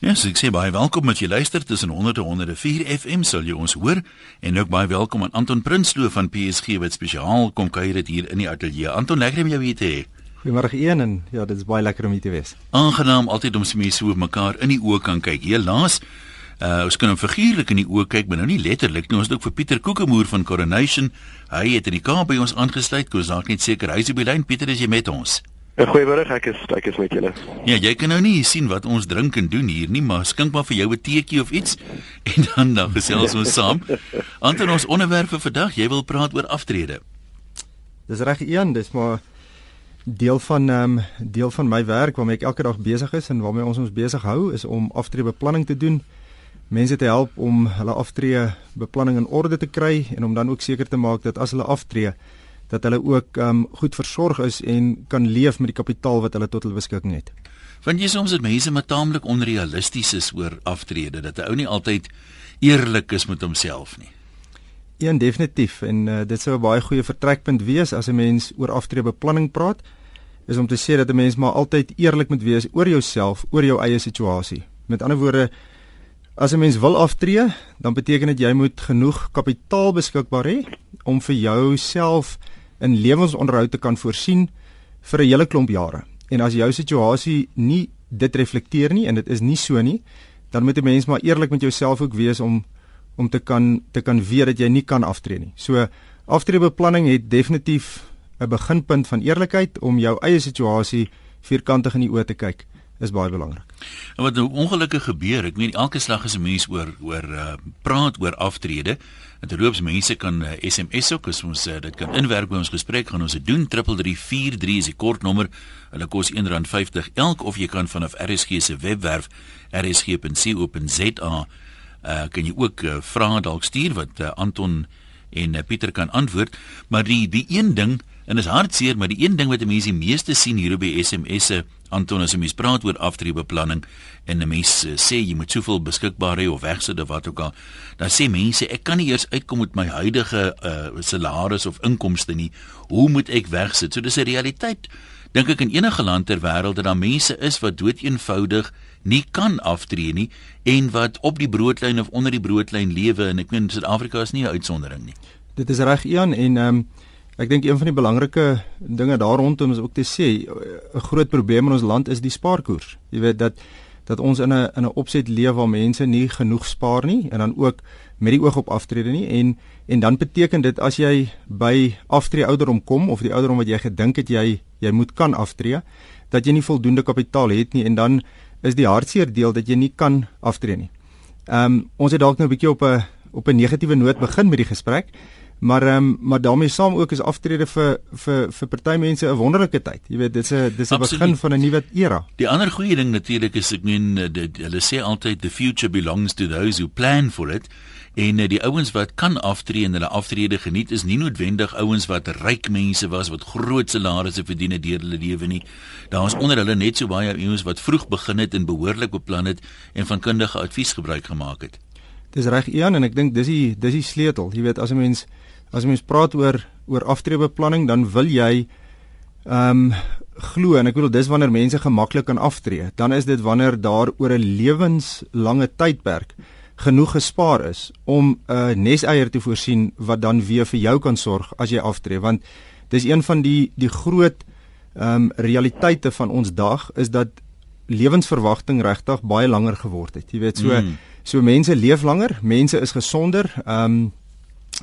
Ja, so ek sê baie welkom as jy luister tussen 100 en 104 FM sal jy ons hoor en ook baie welkom aan Anton Prinsloo van PSG wat spesiaal kom kuier dit hier in die ateljee. Anton, lekker om jou hier te hê. Goeiemôre een en ja, dit is baie lekker om hier te wees. Aangenaam altyd om se mense so mekaar in die oë kan kyk. Helaas Uh ons kan hom figuurlik in die oë kyk, maar nou nie letterlik nie. Ons het ook vir Pieter Kokemoer van Coronation. Hy het in die Kaap by ons aangesluit. Kom ons dalk net seker hy is op die lyn. Pieter, is jy met ons? Goeiemôre, ek is ek is met julle. Ja, jy kan nou nie sien wat ons drink en doen hier nie, maar skink maar vir jou 'n teetjie of iets en dan dan gesels ons saam. Anton ons onderwerp vir vandag, jy wil praat oor aftrede. Dis reg een, dis maar deel van ehm um, deel van my werk waarmee ek elke dag besig is en waarmee ons ons besig hou is om aftreebeplanning te doen. Mense te help om hulle aftreebeplanning in orde te kry en om dan ook seker te maak dat as hulle aftree dat hulle ook um, goed versorg is en kan leef met die kapitaal wat hulle tot hulle beskikking het. Want jy soms dit mense met taamlik onrealisties is oor aftrede dat 'n ou nie altyd eerlik is met homself nie. Een definitief en uh, dit sou 'n baie goeie vertrekpunt wees as 'n mens oor aftreebeplanning praat is om te sê dat 'n mens maar altyd eerlik moet wees oor jouself, oor jou eie situasie. Met ander woorde As 'n mens wil aftree, dan beteken dit jy moet genoeg kapitaal beskikbaar hê om vir jouself in lewensonderhoud te kan voorsien vir 'n hele klomp jare. En as jou situasie nie dit reflekteer nie en dit is nie so nie, dan moet 'n mens maar eerlik met jouself ook wees om om te kan te kan weet dat jy nie kan aftree nie. So aftreebeplanning het definitief 'n beginpunt van eerlikheid om jou eie situasie vierkantig in die oë te kyk is baie belangrik. En wat nou ongelukkig gebeur, ek meen elke slag as 'n mens oor oor uh, praat oor aftrede, en terloops mense kan uh, SMS ook as ons uh, dit kan inwerk by ons gesprek, gaan ons dit doen 3343 is die kortnommer. Hulle kos R1.50 elk of jy kan vanaf RSG se webwerf rsg.co.za uh, kan jy ook uh, vrae dalk stuur wat uh, Anton en uh, Pieter kan antwoord, maar die die een ding en is hartseer, maar die een ding wat mense die meeste sien hier op die SMS'e Anton as jy mens praat oor aftreebeplanning en 'n mens uh, sê jy moet soveel beskikbaar hê of wegsit of wat ook al, dan sê mense ek kan nie eers uitkom met my huidige uh, salaris of inkomste nie. Hoe moet ek wegsit? So dis 'n realiteit. Dink ek in enige land ter wêreld dat daar mense is wat doeteenvoudig nie kan aftree nie en wat op die broodlyn of onder die broodlyn lewe en ek meen Suid-Afrika is nie 'n uitsondering nie. Dit is reg Ian en ehm um, Ek dink een van die belangrike dinge daar rondom is ook te sê 'n groot probleem in ons land is die spaarkoers. Jy weet dat dat ons in 'n in 'n opset leef waar mense nie genoeg spaar nie en dan ook met die oog op aftrede nie en en dan beteken dit as jy by aftree ouderdom kom of die ouderdom wat jy gedink het jy jy moet kan aftree dat jy nie voldoende kapitaal het nie en dan is die hartseer deel dat jy nie kan aftree nie. Ehm um, ons het dalk nou 'n bietjie op 'n op 'n negatiewe noot begin met die gesprek. Maar ehm um, maar daarmee saam ook is aftrede vir vir vir party mense 'n wonderlike tyd. Jy weet, dit's 'n dis 'n begin van 'n nuwe era. Die ander goeie ding natuurlik is ek meen eh, hulle sê altyd the future belongs to those who plan for it. En uh, die ouens wat kan aftree en hulle aftrede geniet is nie noodwendig ouens wat ryk mense was wat groot salarisse verdien het deur hulle lewe nie. Daar is onder hulle net so baie ouens wat vroeg begin het en behoorlik beplan het en van kundige advies gebruik gemaak het. Dis reg Ian en ek dink dis die dis die sleutel. Jy weet as 'n mens as mens praat oor oor aftreebeplanning, dan wil jy ehm um, glo en ek bedoel dis wanneer mense gemaklik kan aftree. Dan is dit wanneer daar oor 'n lewenslange tydperk genoeg gespaar is om 'n neseier te voorsien wat dan weer vir jou kan sorg as jy aftree want dis een van die die groot ehm um, realiteite van ons dag is dat lewensverwagting regtig baie langer geword het. Jy weet so mm. so mense leef langer, mense is gesonder. Ehm um,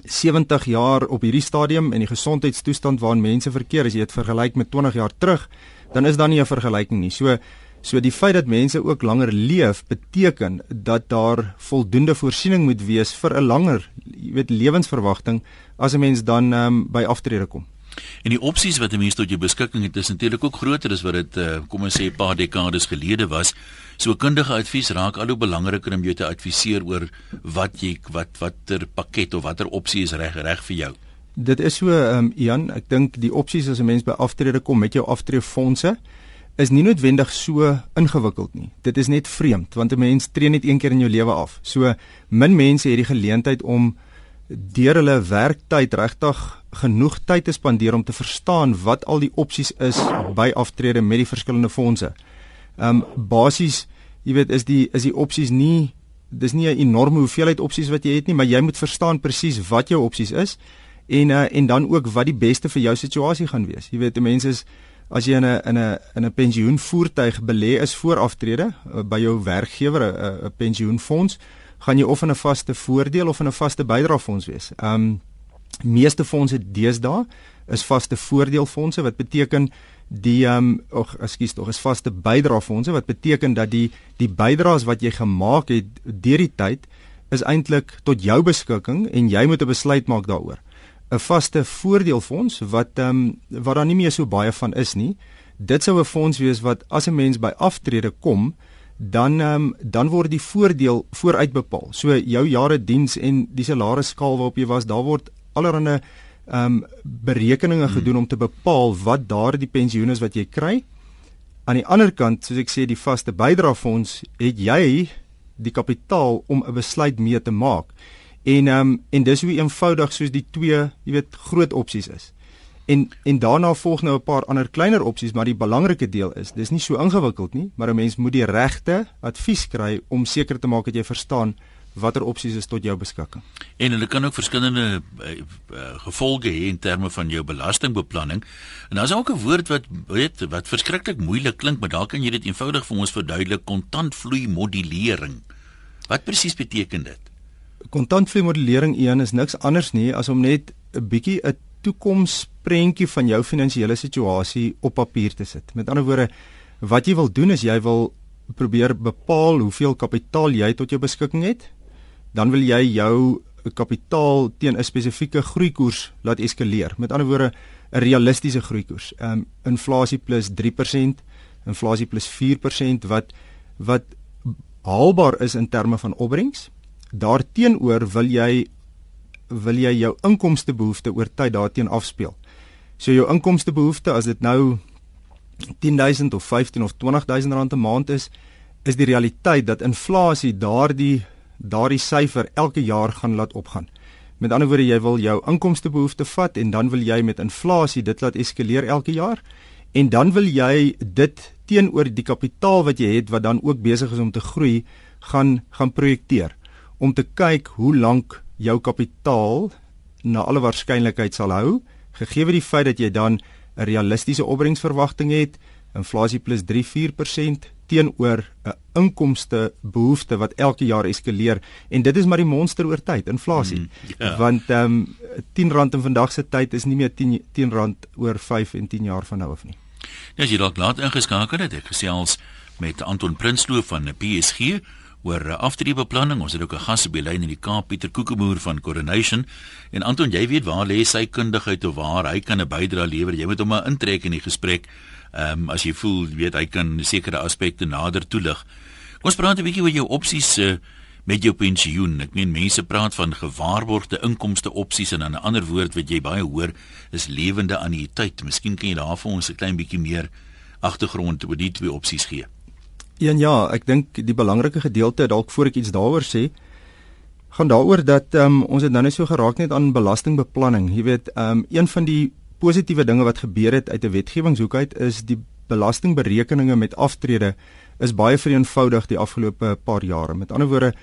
70 jaar op hierdie stadium en die gesondheidstoestand waarin mense verkeer as jy dit vergelyk met 20 jaar terug, dan is daar nie 'n vergelyking nie. So so die feit dat mense ook langer leef beteken dat daar voldoende voorsiening moet wees vir 'n langer, jy weet, lewensverwagting as 'n mens dan um, by aftrede kom. En die opsies wat 'n mens tot jou beskikking het, is natuurlik ook groter as wat dit uh, kom ons sê 'n paar dekades gelede was. So kundige advies raak al hoe belangriker om jou te adviseer oor wat jy wat watter pakket of watter opsie is reg reg vir jou. Dit is so ehm um, Ian, ek dink die opsies as 'n mens by aftrede kom met jou aftreefondse is nie noodwendig so ingewikkeld nie. Dit is net vreemd want 'n mens tree net een keer in jou lewe af. So min mense het die geleentheid om deur hulle werktyd regtig genoeg tyd te spandeer om te verstaan wat al die opsies is by aftrede met die verskillende fondse. Ehm um, basies, jy weet is die is die opsies nie dis nie 'n enorme hoeveelheid opsies wat jy het nie, maar jy moet verstaan presies wat jou opsies is en uh, en dan ook wat die beste vir jou situasie gaan wees. Jy weet, mense is as jy in 'n in 'n in 'n pensioenvoertuig belê is voor aftrede uh, by jou werkgewer 'n 'n pensioenfonds, gaan jy of in 'n vaste voordeel of in 'n vaste bydraefonds wees. Um meeste fondse deesdae is vaste voordeelfondse wat beteken die ehm um, ag ekskuus tog is vaste bydraefondse wat beteken dat die die bydraes wat jy gemaak het deur die tyd is eintlik tot jou beskikking en jy moet 'n besluit maak daaroor. 'n Vaste voordeelfonds wat ehm um, wat daar nie meer so baie van is nie. Dit sou 'n fonds wees wat as 'n mens by aftrede kom, dan um, dan word die voordeel vooruit bepaal. So jou jare diens en die salarisskaal waarop jy was, daar word allerlei ehm um, berekeninge hmm. gedoen om te bepaal wat daardie pensioen is wat jy kry. Aan die ander kant, soos ek sê, die vaste bydraefonds, het jy die kapitaal om 'n besluit mee te maak. En ehm um, en dis hoe eenvoudig soos die twee, jy weet, groot opsies is. En en daarna volg nou 'n paar ander kleiner opsies, maar die belangrike deel is, dis nie so ingewikkeld nie, maar 'n mens moet die regte advies kry om seker te maak dat jy verstaan watter opsies is tot jou beskikking. En hulle kan ook verskillende uh, uh, gevolge hê in terme van jou belastingbeplanning. En daar's ook 'n woord wat weet wat verskriklik moeilik klink, maar daar kan jy dit eenvoudig vir ons verduidelik, kontantvloei modulering. Wat presies beteken dit? Kontantvloei modulering een is niks anders nie as om net 'n bietjie 'n toekomsprentjie van jou finansiële situasie op papier te sit. Met ander woorde, wat jy wil doen is jy wil probeer bepaal hoeveel kapitaal jy tot jou beskikking het dan wil jy jou kapitaal teen 'n spesifieke groeikoers laat eskaleer. Met ander woorde, 'n realistiese groeikoers. Ehm um, inflasie plus 3%, inflasie plus 4% wat wat haalbaar is in terme van opbrengs. Daarteenoor wil jy wil jy jou inkomstebehoefte oor tyd daarteen afspeel. So jou inkomstebehoefte as dit nou 10000 of 15 of 20000 rand 'n maand is, is die realiteit dat inflasie daardie daardie syfer elke jaar gaan laat opgaan. Met ander woorde, jy wil jou inkomstebehoefte vat en dan wil jy met inflasie dit laat eskaleer elke jaar en dan wil jy dit teenoor die kapitaal wat jy het wat dan ook besig is om te groei gaan gaan projekteer om te kyk hoe lank jou kapitaal na alle waarskynlikheid sal hou gegee die feit dat jy dan 'n realistiese opbrengsverwagting het inflasie plus 3-4% teenoor 'n inkomste behoefte wat elke jaar eskaleer en dit is maar die monster oor tyd inflasie mm, yeah. Ja. want ehm um, 10 rand in vandag se tyd is nie meer 10 10 rand oor 5 en 10 jaar van nou af nie. Ja, as jy dalk laat ingeskakel het, ek gesels met Anton Prinsloo van PSG oor aftreebeplanning. Ons het ook 'n gas die lyn in die Kaap, Pieter Kokemoer van Coronation. En Anton, jy weet waar lê sy kundigheid of waar hy kan 'n bydrae lewer. Jy moet hom maar intrek in die gesprek Ehm um, as jy voel, weet hy kan sekere aspekte nader toelig. Ons praat 'n bietjie oor jou opsies uh, met jou pensioen. Ek meen mense praat van gewaarborgde inkomste opsies en 'n ander woord wat jy baie hoor is lewende annuïteit. Miskien kan jy daar vir ons 'n klein bietjie meer agtergrond oor die twee opsies gee. Een ja, ek dink die belangrike gedeelte dalk voor ek iets daaroor sê, gaan daaroor dat um, ons het nou net so geraak net aan belastingbeplanning. Jy weet, um, een van die positiewe dinge wat gebeur het uit 'n wetgewingshoek uit is die belastingberekeninge met aftrede is baie vereenvoudig die afgelope paar jare. Met ander woorde,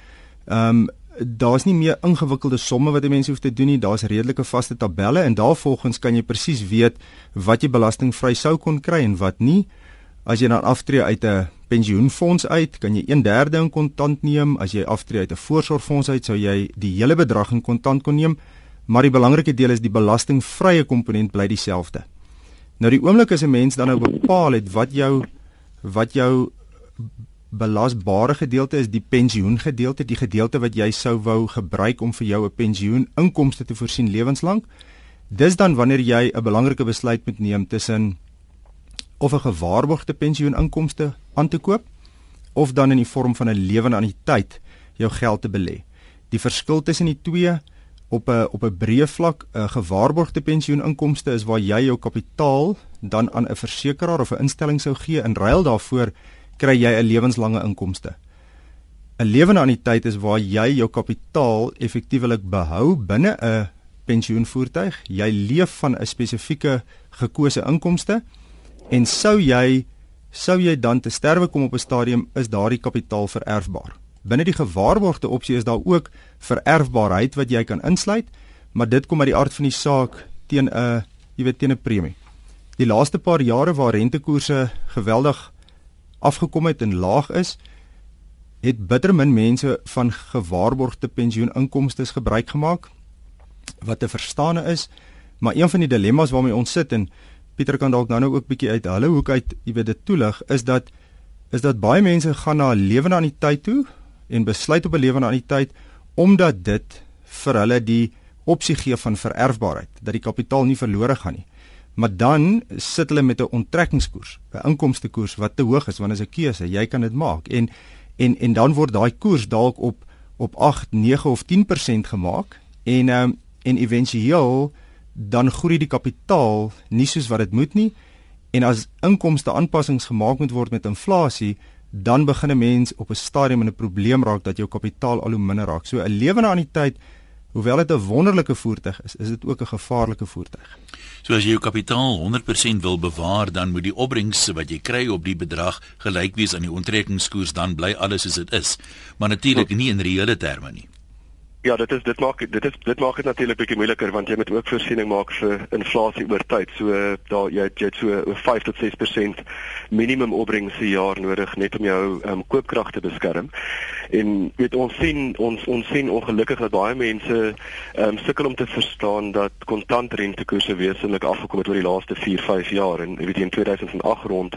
ehm um, daar's nie meer ingewikkelde somme wat mense hoef te doen nie. Daar's redelike vaste tabelle en daarvolgens kan jy presies weet wat jy belastingvry sou kon kry en wat nie. As jy dan aftree uit 'n pensioenfonds uit, kan jy 1/3 in kontant neem. As jy aftree uit 'n voorsorgfonds uit, sou jy die hele bedrag in kontant kon neem maar die belangrike deel is die belastingvrye komponent bly dieselfde. Nou die oomblik as 'n mens dan nou bepaal het wat jou wat jou belasbare gedeelte is, die pensioengedeelte, die gedeelte wat jy sou wou gebruik om vir jou 'n pensioen inkomste te voorsien lewenslank. Dis dan wanneer jy 'n belangrike besluit moet neem tussen of 'n gewaarborgde pensioeninkomste aan te koop of dan in die vorm van 'n lewende anniteit jou geld te belê. Die verskil tussen die twee op 'n op 'n breë vlak 'n gewaarborgde pensioeninkomste is waar jy jou kapitaal dan aan 'n versekeraar of 'n instelling sou gee in ruil daarvoor kry jy 'n lewenslange inkomste. 'n Lewende anniteit is waar jy jou kapitaal effektiewelik behou binne 'n pensioenvoertuig. Jy leef van 'n spesifieke gekose inkomste en sou jy sou jy dan te sterwe kom op 'n stadium is daardie kapitaal vererfbaar. Binne die gewaarborgde opsie is daar ook vererfbaarheid wat jy kan insluit, maar dit kom uit die aard van die saak teen 'n jy weet teen 'n premie. Die laaste paar jare waar rentekoerse geweldig afgekom het en laag is, het bitter min mense van gewaarborgde pensioeninkomste gebruik gemaak wat te verstaane is, maar een van die dilemma's waarmee ons sit en Pieter kan dalk nou nou ook bietjie uit hulle hoek uit, jy weet dit toelig, is dat is dat baie mense gaan na 'n lewende anniteit toe en besluit op 'n lewende anniteit omdat dit vir hulle die opsie gee van vererfbaarheid, dat die kapitaal nie verlore gaan nie. Maar dan sit hulle met 'n onttrekkingskoers, 'n inkomstekoers wat te hoog is want dit is 'n keuse, jy kan dit maak en en en dan word daai koers dalk op op 8, 9 of 10% gemaak en um, en éventueel dan groei die kapitaal nie soos wat dit moet nie en as inkomste aanpassings gemaak moet word met inflasie dan begin 'n mens op 'n stadium in 'n probleem raak dat jou kapitaal al hoe minder raak. So 'n lewende anniteit Hoewel dit 'n wonderlike voertuig is, is dit ook 'n gevaarlike voertuig. So as jy jou kapitaal 100% wil bewaar, dan moet die opbrengs wat jy kry op die bedrag gelyk wees aan die onttrekkingskoers, dan bly alles soos dit is. Maar natuurlik nie in reële terme nie. Ja, dit is dit maak dit is dit maak dit natuurlik bietjie moeiliker want jy moet ook voorsiening maak vir inflasie oor tyd. So daar jy jy het so 5 tot 6% minimum opbrengs per jaar nodig net om jou um, koopkrag te beskerm. En weet ons sien ons ons sien ongelukkig dat baie mense um, sukkel om te verstaan dat kontantrentekoerse wesentlik afgekom het oor die laaste 4, 5 jaar en weet in 2008 rond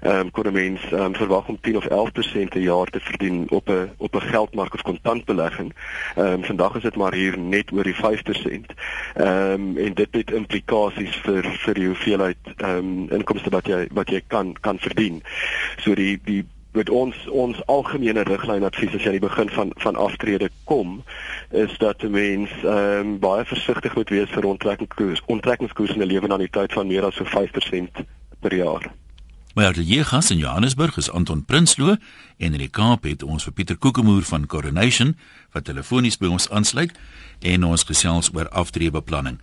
ehm um, kon 'n mens um, verwag om 10 of 11% per jaar te verdien op 'n op 'n geldmark of kontantbelegging. Ehm um, vandag is dit maar hier net oor die 5%. Ehm um, en dit het implikasies vir vir die hoeveelheid ehm um, inkomste wat jy wat jy kan kan verdien. So die die met ons ons algemene riglyn advies as jy aan die begin van van aftrede kom is dat mens ehm um, baie versigtig moet wees vir onttrekkingskoers. Onttrekkingskoers in 'n lewende anniteit van meer as so 5% per jaar. My atelier gas in Johannesburg is Anton Prinsloo en in die Kaap het ons vir Pieter Kokemoer van Coronation wat telefonies by ons aansluit en ons gesels oor aftreebeplanning.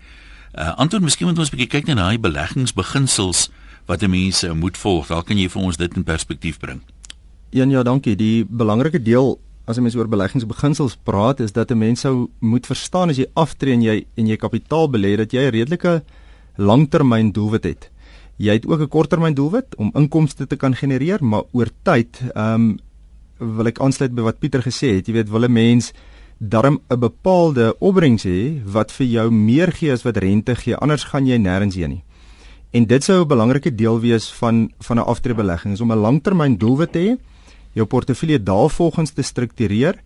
Uh, Anton, miskien moet ons 'n bietjie kyk na daai beleggingsbeginsels wat mense moet volg. Dalk kan jy vir ons dit in perspektief bring. Ja, ja, dankie. Die belangrike deel as 'n mens oor beleggingsbeginsels praat is dat 'n mens sou moet verstaan as jy aftree en jy en jy kapitaal belê dat jy 'n redelike langtermyn doelwit het jy het ook 'n korttermyn doelwit om inkomste te kan genereer, maar oor tyd, ehm um, wil ek aansluit by wat Pieter gesê het, jy weet, wil 'n mens darm 'n bepaalde opbrengs hê wat vir jou meer gee as wat rente gee, anders gaan jy nêrens heen nie. En dit sou 'n belangrike deel wees van van 'n aftreebelegging, is om 'n langtermyn doelwit te hê, jou portefeulje daarvolgens te struktureer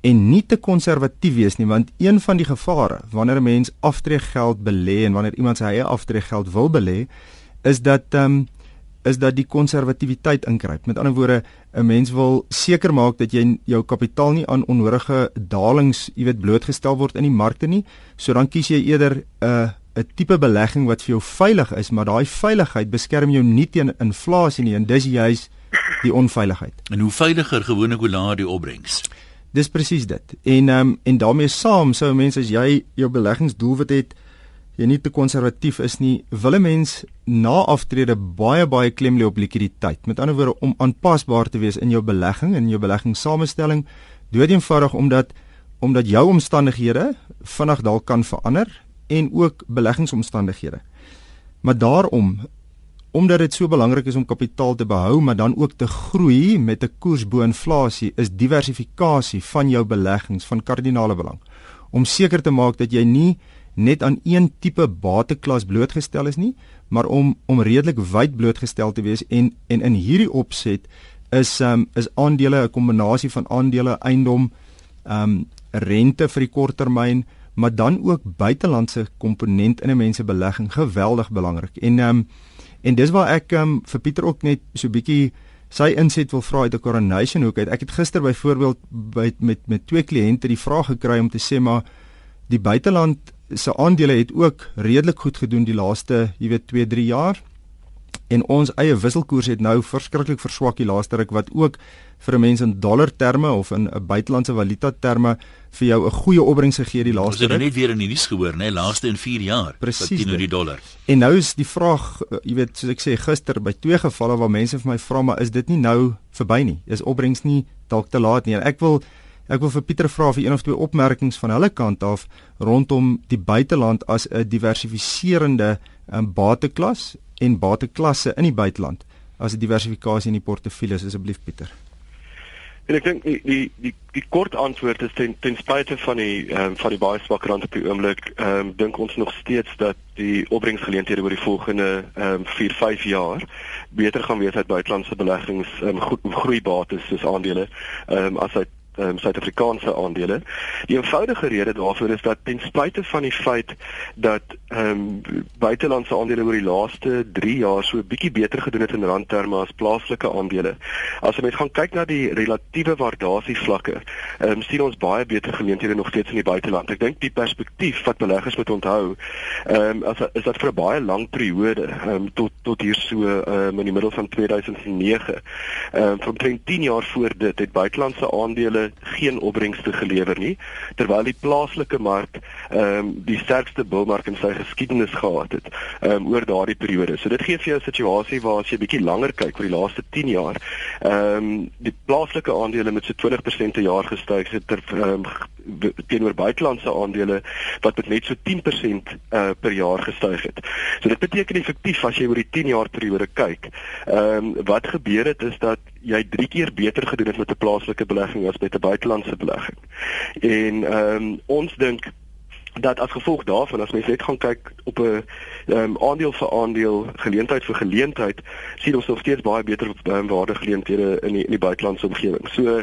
en nie te konservatief wees nie want een van die gevare wanneer 'n mens aftreegeld belê en wanneer iemand sy eie aftreegeld wil belê is dat ehm um, is dat die konservatiwiteit ingryp. Met ander woorde, 'n mens wil seker maak dat jy jou kapitaal nie aan onnodige dalings, jy weet, blootgestel word in die markte nie. So dan kies jy eerder 'n uh, 'n tipe belegging wat vir jou veilig is, maar daai veiligheid beskerm jou nie teen inflasie nie en dis juis die onveiligheid. En hoe veiliger gewoonlik hoe laer die opbrengs. Dis presies dit. En ehm um, en daarmee saam sou mense as jy jou beleggingsdoelwit het, jy nie te konservatief is nie, wil 'n mens na aftrede baie baie klem lê op likwiditeit. Met ander woorde om aanpasbaar te wees in jou belegging en jou beleggingssamestelling, doeteenvoudig omdat omdat jou omstandighede vinnig dalk kan verander en ook beleggingsomstandighede. Maar daarom omdat dit so belangrik is om kapitaal te behou maar dan ook te groei met 'n koers bo inflasie, is diversifikasie van jou beleggings van kardinale belang. Om seker te maak dat jy nie net aan een tipe bateklas blootgestel is nie, maar om om redelik wyd blootgestel te wees en en in hierdie opset is um is aandele 'n kombinasie van aandele, eiendom, um rente vir die korttermyn, maar dan ook buitelandse komponent in 'n mens se belegging geweldig belangrik. En um en dis waar ek um vir Pieter ook net so bietjie sy inset wil vra uit 'n coronation hoek uit. Ek het gister byvoorbeeld by met met twee kliënte die vraag gekry om te sê maar die buiteland se aandele het ook redelik goed gedoen die laaste, jy weet, 2, 3 jaar. En ons eie wisselkoers het nou verskriklik verswak die laaste ruk wat ook vir 'n mens in dollar terme of in 'n buitelandse valuta terme vir jou 'n goeie opbrengs gegee die laaste ruk. Ons het net weer in die nuus gehoor, né, laaste in 4 jaar Precies wat teenoor die dollar. En nou is die vraag, eh, jy weet, soos ek sê gister by twee gevalle waar mense vir my vra maar is dit nie nou verby nie? Is opbrengs nie dalk te laat nie? En ek wil ek wil vir Pieter vra vir een of twee opmerkings van hulle kant af rondom die buiteland as 'n diversifiserende um, bateklas en bateklasse in die buiteland as 'n diversifikasie in die portefeuilles asseblief Pieter. En ek dink die die die die kort antwoord is ten ten spyte van die um, van die baie swak rand op die oomblik, ehm um, dink ons nog steeds dat die opbrengsgeleenthede oor die volgende ehm um, 4, 5 jaar beter gaan wees uit buitelandse beleggings, ehm um, goed groeibates soos aandele, ehm um, as uit um, Suid-Afrikaanse aandele. Die eenvoudige rede daarvoor is dat ten spyte van die feit dat ehm um, buitelandse aandele oor die laaste 3 jaar so 'n bietjie beter gedoen het in randterme as plaaslike aandele. As jy mens gaan kyk na die relatiewe waardasie vlakke, ehm um, sien ons baie beter geleenthede nog steeds in die buiteland. Ek dink die perspektief wat beleggers moet onthou, ehm um, as is dat vir 'n baie lang periode, ehm um, tot tot hier so ehm um, in die middel van 2009, ehm um, van 10 jaar voor dit het buitelandse aandele geen opbrengste gelewer nie terwyl die plaaslike mark ehm um, die sterkste bulmark in sy geskiedenis gehad het ehm um, oor daardie periode. So dit gee vir jou 'n situasie waar as jy bietjie langer kyk oor die laaste 10 jaar, ehm um, die plaaslike aandele met so 20% per jaar gestyg het ter ehm um, teenoor buitelandse aandele wat met net so 10% uh, eh, per jaar gestyg het. So dit beteken effektief as jy oor die 10 jaar periode kyk, ehm um, wat gebeur het is dat jy drie keer beter gedoen het met 'n plaaslike belegging as met 'n buitelandse belegging. En ehm um, ons dink dat as gevolg daarvan as mens net gaan kyk op 'n um, aandeel vir aandeel geleentheid vir geleentheid sien ons nog steeds baie beter um, waarde geleenthede in die, in die buitelandse omgewing. So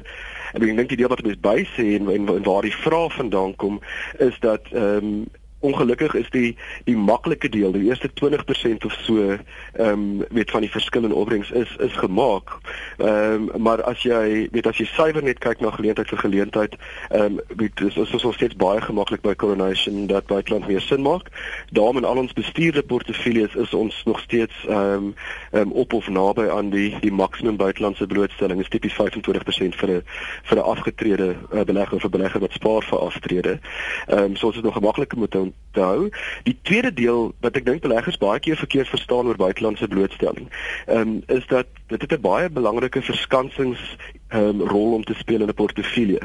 ek dink die deel wat mense by sê en, en, en waar die vraag vandaan kom is dat ehm um, ongelukkig is die die maklike deel, die eerste 20% of so, ehm um, weet van die verskil in opbrengs is is gemaak. Ehm um, maar as jy weet as jy suiwer net kyk na geleentheid vir geleentheid, ehm um, weet is is ons steeds baie gemaklik by Coronation dat buiteland meer sin maak. Daarom in al ons bestuurde portefeuilles is ons nog steeds ehm um, um, op of naby aan die die maksimum buitelandse blootstelling. Is tipies 25% vir 'n vir 'n afgetrede uh, belegger of 'n belegger wat spaar vir aftrede. Ehm um, so is dit nog gemakliker met te hou. Die tweede deel wat ek dink beleggers baie keer verkeerd verstaan oor buitelandse blootstelling, um, is dat dit 'n baie belangrike verskansings um, rol om te speel in 'n portefeulje.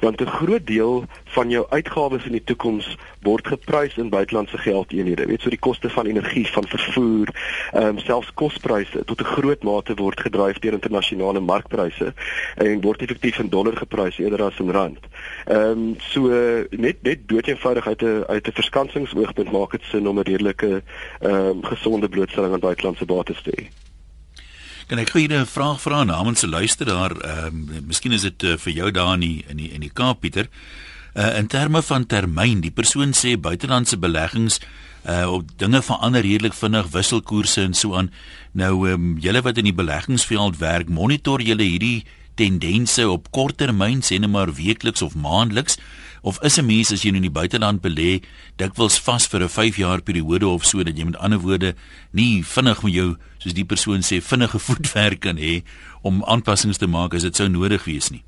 Want 'n groot deel van jou uitgawes in die toekoms word geprys in buitelandse geldeenhede. Weet so die koste van energie, van vervoer, ehm um, selfs kospryse tot 'n groot mate word gedryf deur internasionale markpryse en word effektief in dollar geprys eerder as in rand. Ehm um, so net net doeteenvoudig uit 'n uit 'n verskansingshoogpunt maak dit sin om 'n redelike ehm um, gesonde blootstelling aan buitelandse bates te hê. Kan ek gou 'n vraag vra namens 'n luisteraar? Ehm uh, miskien is dit uh, vir jou daar in die, in die in die Kaap Pieter. Uh in terme van termyn, die persoon sê buitelandse beleggings uh op dinge verander redelik vinnig, wisselkoerse en so aan. Nou ehm um, julle wat in die beleggingsveld werk, monitor julle hierdie tendense op kort termyn, sê net maar weekliks of maandeliks of is 'n mens as jy in die buiteland belê dikwels vas vir 'n 5 jaar periode of so dat jy met ander woorde nie vinnig met jou soos die persoon sê vinnige voetwerk kan hê om aanpassings te maak as dit sou nodig wees nie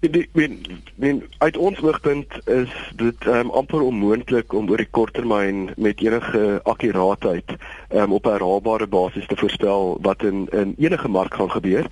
men men uit ons oogpunt is dit um, amper onmoontlik om oor die korttermyn met enige akkuraatheid um, op 'n herhaalbare basis te voorspel wat in in enige mark gaan gebeur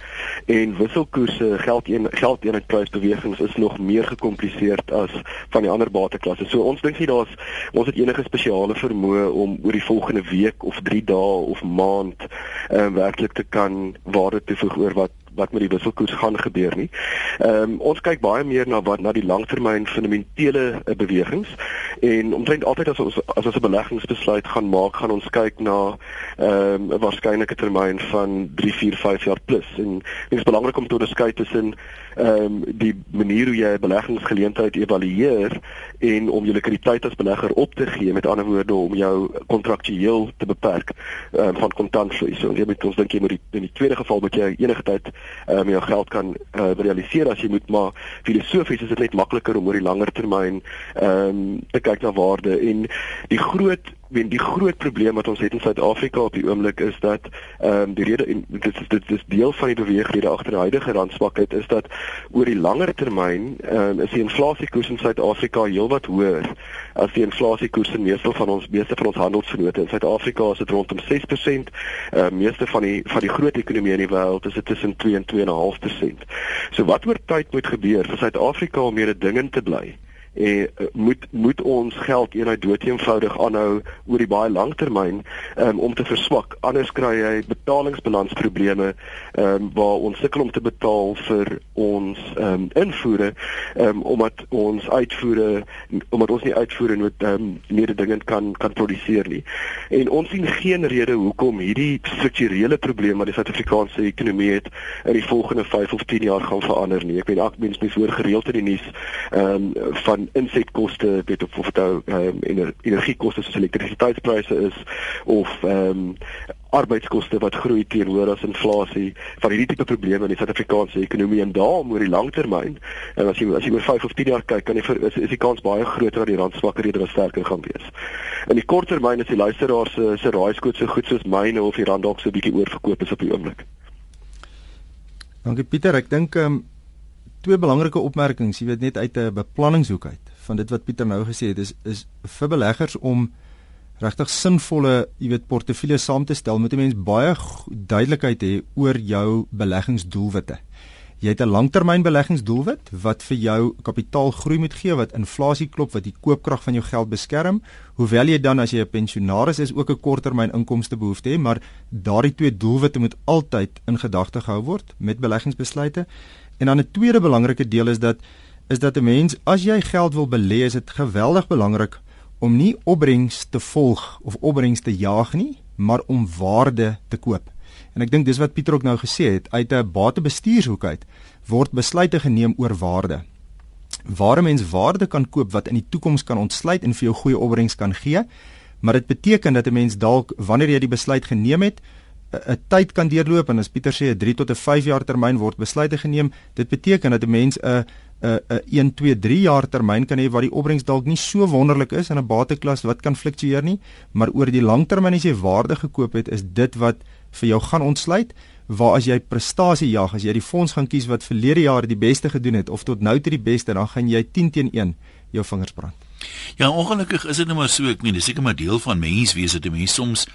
en wisselkoerse geld een geld eenheidsprysbewegings is nog meer gekompliseerd as van die ander bateklasse. So ons dink nie daar's ons het enige spesiale vermoë om oor die volgende week of 3 dae of maand um, werklik te kan waarde toevoeg oor wat wat met die wisselkoers gaan gebeur nie. Ehm um, ons kyk baie meer na wat na die langtermyn fundamentele uh, bewegings en omtrent altyd as ons as ons 'n beleggingsbesluit gaan maak, gaan ons kyk na ehm um, 'n waarskynlike termyn van 3, 4, 5 jaar plus. En dit is belangrik om te onderskei tussen ehm um, die manier hoe jy 'n beleggingsgeleentheid evalueer en om jou likwiditeit as belegger op te gee, met ander woorde om jou kontraktueel te beperk ehm um, van kontantvloei. So jy moet ons dink jy moet die, in die tweede geval moet jy enige tyd ehm um, jou geld kan uh, realiseer as jy moet maar filosofies is dit net makliker om oor die langer termyn ehm um, te kyk na waarde en die groot wen die groot probleem wat ons het in Suid-Afrika op die oomblik is dat ehm um, die rede en dit is dit is deel van die beweegrede agter die huidige randswakheid is dat oor die langer termyn ehm um, is die inflasiekoers in Suid-Afrika heelwat hoër as die inflasiekoers in meeste van ons meeste van ons handelsvennote in Suid-Afrika is dit rondom 6%. Ehm uh, meeste van die van die groot ekonomieë in die wêreld is dit tussen 2 en 2.5%. So wat oor tyd moet gebeur vir Suid-Afrika om meer dingend te bly? En uh, moet moet ons geld eenheid doeteenvoudig aanhou oor die baie lang termyn um, om te verswak. Anders kry jy betalingsbalansprobleme um, waar ons sukkel om te betaal vir ons um, invoere um, omdat ons uitvoere omdat ons nie uitvoere met um, meer dinge kan kan produseer nie. En ons sien geen rede hoekom hierdie strukturele probleme wat die Suid-Afrikaanse ekonomie het in die volgende 5 of 10 jaar gaan verander nie. Ek weet ek mens mens hoor gereeld in die nuus um, van insetkoste weet of of dit nou ehm um, energiekoste soos elektrisiteitspryse is of ehm um, arbeidskoste wat groei teenoor as inflasie van hierdie tipe probleme in die Suid-Afrikaanse ekonomie en daarom oor die langtermyn en as jy as jy oor 5 of 10 jaar kyk kan jy vir, is, is die kans baie groter dat die rand swakker eerder as sterker gaan wees. In die korttermyn is die luisteraars se se raaiskoot so goed soos myne of die rand dalk so 'n bietjie oorverkoop is op die oomblik. Dankie Pieter, ek dink ehm um twee belangrike opmerkings, jy weet net uit 'n beplanningshoek uit van dit wat Pieter nou gesê het is is vir beleggers om regtig sinvolle, jy weet, portefeuilles saam te stel, moet 'n mens baie duidelikheid hê oor jou beleggingsdoelwitte. Jy het 'n langtermynbeleggingsdoelwit wat vir jou kapitaalgroei moet gee, wat inflasie klop, wat die koopkrag van jou geld beskerm, hoewel jy dan as jy 'n pensionaris is ook 'n korttermyn inkomste behoefte het, maar daardie twee doelwitte moet altyd in gedagte gehou word met beleggingsbesluite. En dan 'n tweede belangrike deel is dat is dat 'n mens as jy geld wil belê, is dit geweldig belangrik om nie opbrengs te volg of opbrengs te jaag nie, maar om waarde te koop. En ek dink dis wat Pieter ook nou gesê het, uit 'n batebestuurshoek uit word besluite geneem oor waarde. Waar 'n mens waarde kan koop wat in die toekoms kan ontsluit en vir jou goeie opbrengs kan gee, maar dit beteken dat 'n mens dalk wanneer jy die besluit geneem het, 'n tyd kan deurloop en as Pieter sê 'n 3 tot 'n 5 jaar termyn word besluite geneem, dit beteken dat 'n mens 'n 'n 'n 1 2 3 jaar termyn kan hê waar die opbrengs dalk nie so wonderlik is in 'n bateklas wat kan fluktueer nie, maar oor die langtermyn as jy waarde gekoop het, is dit wat vir jou gaan ontsluit. Waar as jy prestasie jag, as jy die fonds gaan kies wat verlede jaar die beste gedoen het of tot nou toe die beste, dan gaan jy 10 teen 1 jou vingers brand. Ja, ongelukkig is dit net maar so, ek meen, dis seker maar deel van menswees dat mense soms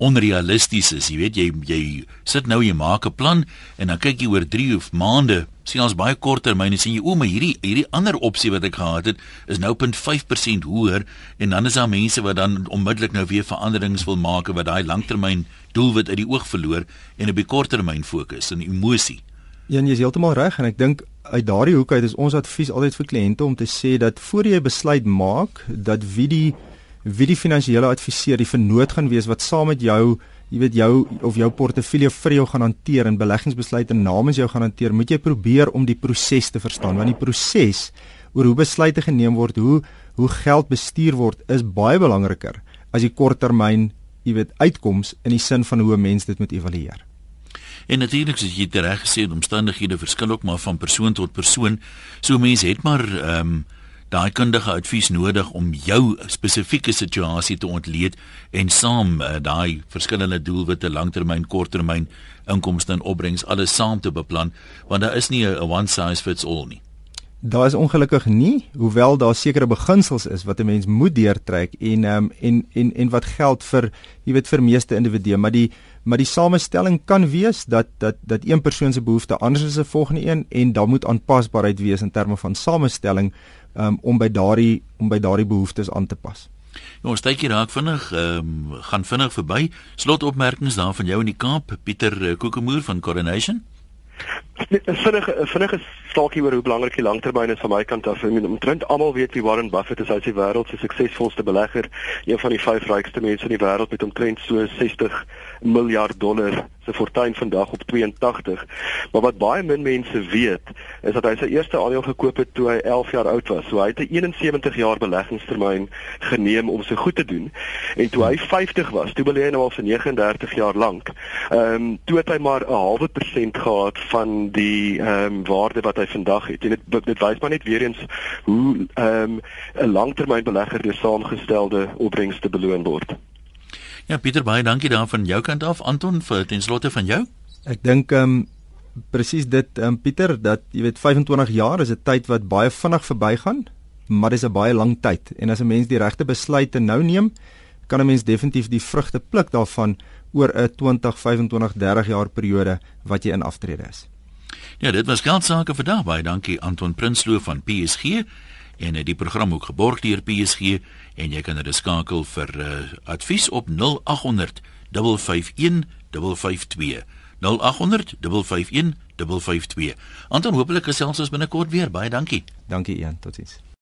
onrealisties is. Jy weet jy jy sit nou jy maak 'n plan en dan kyk jy oor 3 of maande, sien ons baie korter termyn en sien jy o, maar hierdie hierdie ander opsie wat ek gehad het is nou 0.5% hoër en dan is daar mense wat dan onmiddellik nou weer veranderings wil maak wat daai langtermyn doelwit uit die oog verloor en op die korttermyn fokus en emosie. Ja, jy is heeltemal reg en ek dink uit daardie hoek uit is ons advies altyd vir kliënte om te sê dat voor jy besluit maak dat wie die wie die finansiële adviseur die vernoot gaan wees wat saam met jou jy weet jou of jou portefeulje vir jou gaan hanteer en beleggingsbesluite namens jou gaan hanteer moet jy probeer om die proses te verstaan want die proses oor hoe besluite geneem word hoe hoe geld bestuur word is baie belangriker as die korttermyn jy weet uitkoms in die sin van hoe 'n mens dit moet evalueer En natuurlik soos jy dit reg gesê het, omstandighede verskil ook maar van persoon tot persoon. So mense het maar ehm um, daai kundige advies nodig om jou spesifieke situasie te ontleed en saam uh, daai verskillende doelwitte langtermyn, korttermyn, inkomste en opbrengs alles saam te beplan want daar is nie 'n one size fits all nie. Daar is ongelukkig nie, hoewel daar sekere beginsels is wat 'n mens moet deurtrek en um, en en en wat geld vir jy weet vir meeste individue, maar die maar die samestelling kan wees dat dat dat een persoon se behoefte anders is as 'n volgende een en daar moet aanpasbaarheid wees in terme van samestelling um, om by daardie om by daardie behoeftes aan te pas. Ja, ons hier raak vinnig, ehm um, gaan vinnig verby. Slotopmerkings daar van jou in die Kaap, Pieter uh, Kokemoer van Coronation. Vinnige vinnige staakie oor hoe belangrik die langtermyn is van my kant af. Ek bedoel, omtrent almal weet wie Warren Buffett is, hy is die wêreld se suksesvolste belegger, een van die vyf rykste mense in die wêreld met omtrent so 60 miljard dollar se fortuin vandag op 82. Maar wat baie min mense weet, is dat hy sy eerste aandeel gekoop het toe hy 11 jaar oud was. So hy het 'n 71 jaar beleggingstermyn geneem om so goed te doen. En toe hy 50 was, toe belê hy nou al vir 39 jaar lank. Ehm um, toe het hy maar 'n halwe persent gehad van die ehm um, waarde wat hy vandag het. En dit dit wys maar net weer eens hoe ehm um, 'n langtermynbelegger deur saamgestelde opbrengste beloon word. Ja, Pieter, baie dankie daar van jou kant af. Anton, vir ten slotte van jou? Ek dink ehm um, presies dit ehm um, Pieter dat jy weet 25 jaar is 'n tyd wat baie vinnig verbygaan, maar dis 'n baie lang tyd. En as 'n mens die regte besluite nou neem, kan 'n mens definitief die vrugte pluk daarvan oor 'n 20, 25, 30 jaar periode wat jy in aftrede is. Ja, dit was geld sake vir daarbey. Dankie Anton Prinsloo van PSG en die program ook geborg deur PSG en jy kan hulle skakel vir uh, advies op 0800 551 552 0800 551 552 Anton hopelik gesels ons binnekort weer. Baie dankie. Dankie Ian. Totiens